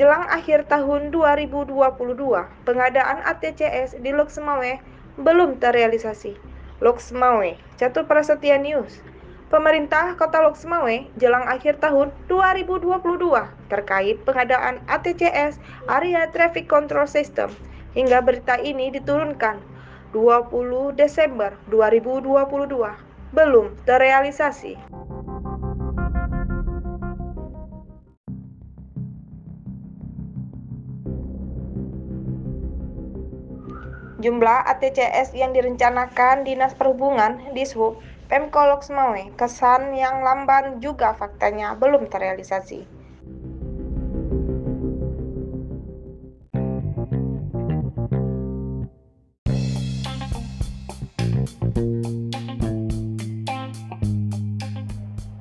Jelang akhir tahun 2022, pengadaan ATCS di Loksmawe belum terrealisasi. Loksmawe, Catur Prasetya News. Pemerintah Kota Loksmawe jelang akhir tahun 2022 terkait pengadaan ATCS Area Traffic Control System hingga berita ini diturunkan 20 Desember 2022 belum terrealisasi. Jumlah ATCS yang direncanakan Dinas Perhubungan di Sub Pemkolok Semawe kesan yang lamban juga faktanya belum terrealisasi.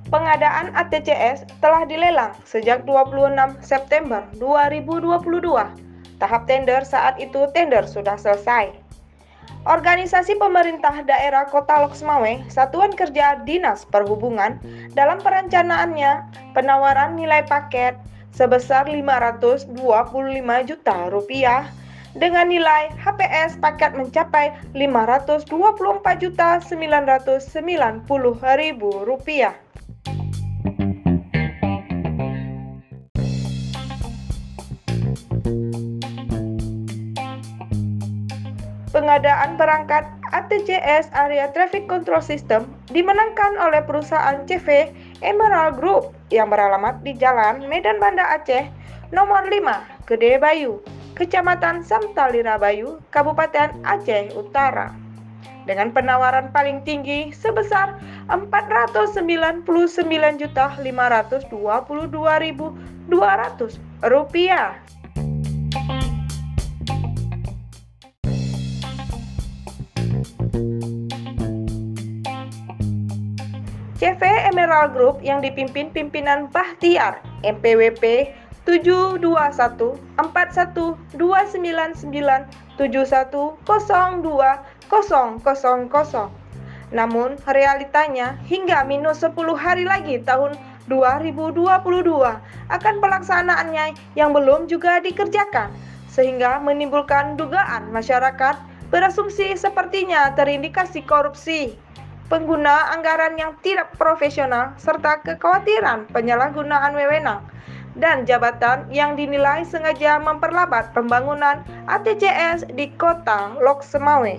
Pengadaan ATCS telah dilelang sejak 26 September 2022 Tahap tender saat itu tender sudah selesai. Organisasi pemerintah daerah Kota Loksmawe, Satuan Kerja Dinas Perhubungan, dalam perencanaannya penawaran nilai paket sebesar 525 juta rupiah dengan nilai HPS paket mencapai 524 juta 990 ribu rupiah. Pengadaan perangkat ATCS Area Traffic Control System dimenangkan oleh perusahaan CV Emerald Group yang beralamat di Jalan Medan Banda Aceh nomor 5, Gede Bayu, Kecamatan Samtalira Bayu, Kabupaten Aceh Utara. Dengan penawaran paling tinggi sebesar Rp499.522.200 rupiah. CV Emerald Group yang dipimpin pimpinan Bahtiar MPWP 721419971020000. Namun realitanya hingga minus 10 hari lagi tahun 2022 akan pelaksanaannya yang belum juga dikerjakan sehingga menimbulkan dugaan masyarakat berasumsi sepertinya terindikasi korupsi pengguna anggaran yang tidak profesional, serta kekhawatiran penyalahgunaan wewenang dan jabatan yang dinilai sengaja memperlambat pembangunan ATCS di kota Lok Semawe.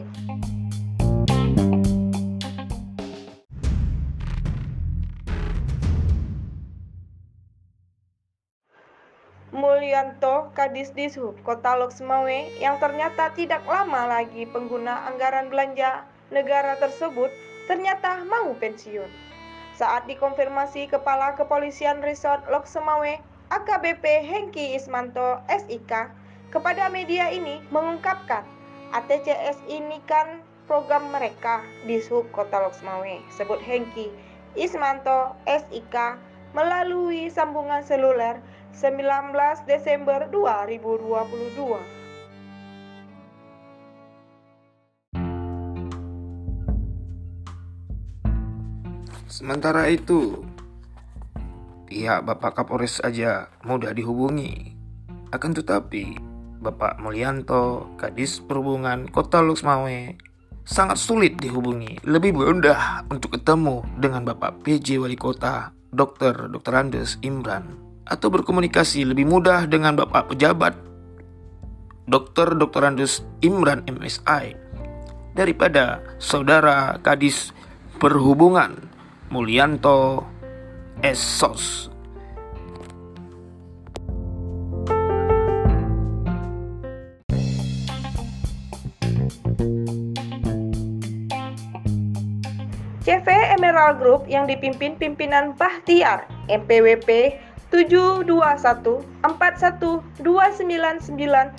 Mulyanto Kadis Dishub Kota Lok Semawe yang ternyata tidak lama lagi pengguna anggaran belanja negara tersebut ternyata mau pensiun. Saat dikonfirmasi Kepala Kepolisian Resort Lok Semawe, AKBP Hengki Ismanto SIK, kepada media ini mengungkapkan ATCS ini kan program mereka di Sub Kota Lok Semawe, sebut Hengki Ismanto SIK melalui sambungan seluler 19 Desember 2022. Sementara itu, pihak Bapak Kapolres saja mudah dihubungi. Akan tetapi, Bapak Mulyanto, Kadis Perhubungan Kota Luxmawe, sangat sulit dihubungi. Lebih mudah untuk ketemu dengan Bapak PJ Wali Kota, Dr. Dr. Andes Imran, atau berkomunikasi lebih mudah dengan Bapak Pejabat, Dr. Dr. Andes Imran MSI, daripada Saudara Kadis Perhubungan Mulyanto Esos. CV Emerald Group yang dipimpin pimpinan Bahtiar MPWP 721419971020000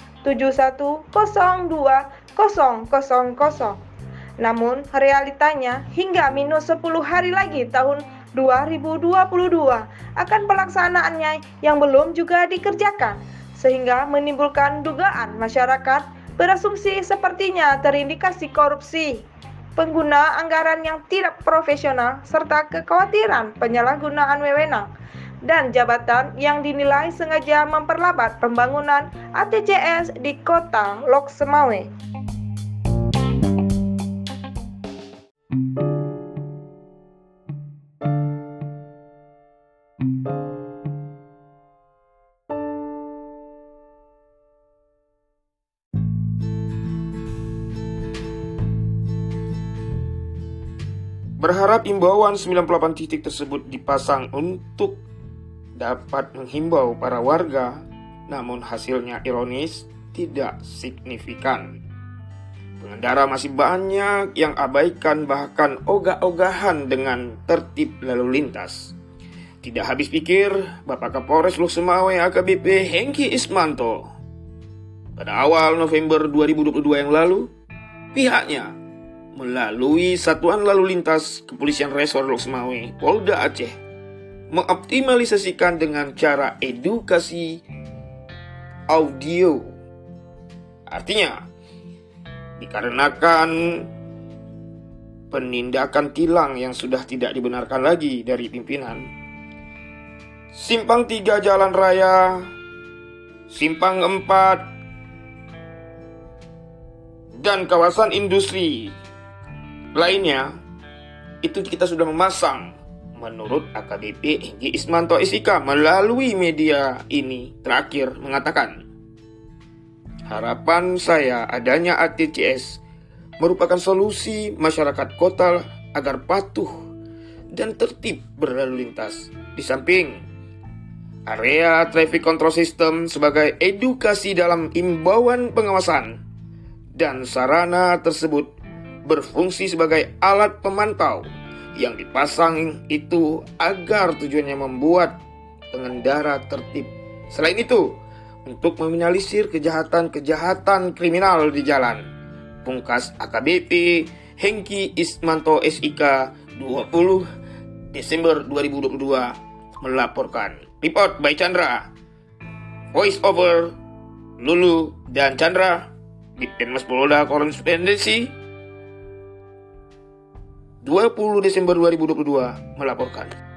namun realitanya hingga minus 10 hari lagi tahun 2022 akan pelaksanaannya yang belum juga dikerjakan sehingga menimbulkan dugaan masyarakat berasumsi sepertinya terindikasi korupsi pengguna anggaran yang tidak profesional serta kekhawatiran penyalahgunaan wewenang dan jabatan yang dinilai sengaja memperlambat pembangunan ATCS di kota Lok Semawe. Berharap imbauan 98 titik tersebut dipasang untuk dapat menghimbau para warga, namun hasilnya ironis tidak signifikan. Pengendara masih banyak yang abaikan bahkan ogah-ogahan dengan tertib lalu lintas. Tidak habis pikir, Bapak Kapolres Lusemawe AKBP Hengki Ismanto pada awal November 2022 yang lalu, pihaknya melalui Satuan Lalu Lintas Kepolisian Resor Loksmawe, Polda Aceh, mengoptimalisasikan dengan cara edukasi audio. Artinya, dikarenakan penindakan tilang yang sudah tidak dibenarkan lagi dari pimpinan, simpang tiga jalan raya, simpang empat, dan kawasan industri lainnya itu kita sudah memasang. Menurut AKBP Hengki Ismanto SIK melalui media ini terakhir mengatakan harapan saya adanya ATCS merupakan solusi masyarakat kota agar patuh dan tertib berlalu lintas di samping area traffic control system sebagai edukasi dalam imbauan pengawasan dan sarana tersebut berfungsi sebagai alat pemantau yang dipasang itu agar tujuannya membuat pengendara tertib. Selain itu, untuk meminimalisir kejahatan-kejahatan kriminal di jalan. Pungkas AKBP Hengki Ismanto SIK 20 Desember 2022 melaporkan. Report by Chandra. Voice over Lulu dan Chandra di Denmas Polda Korespondensi 20 Desember 2022 melaporkan.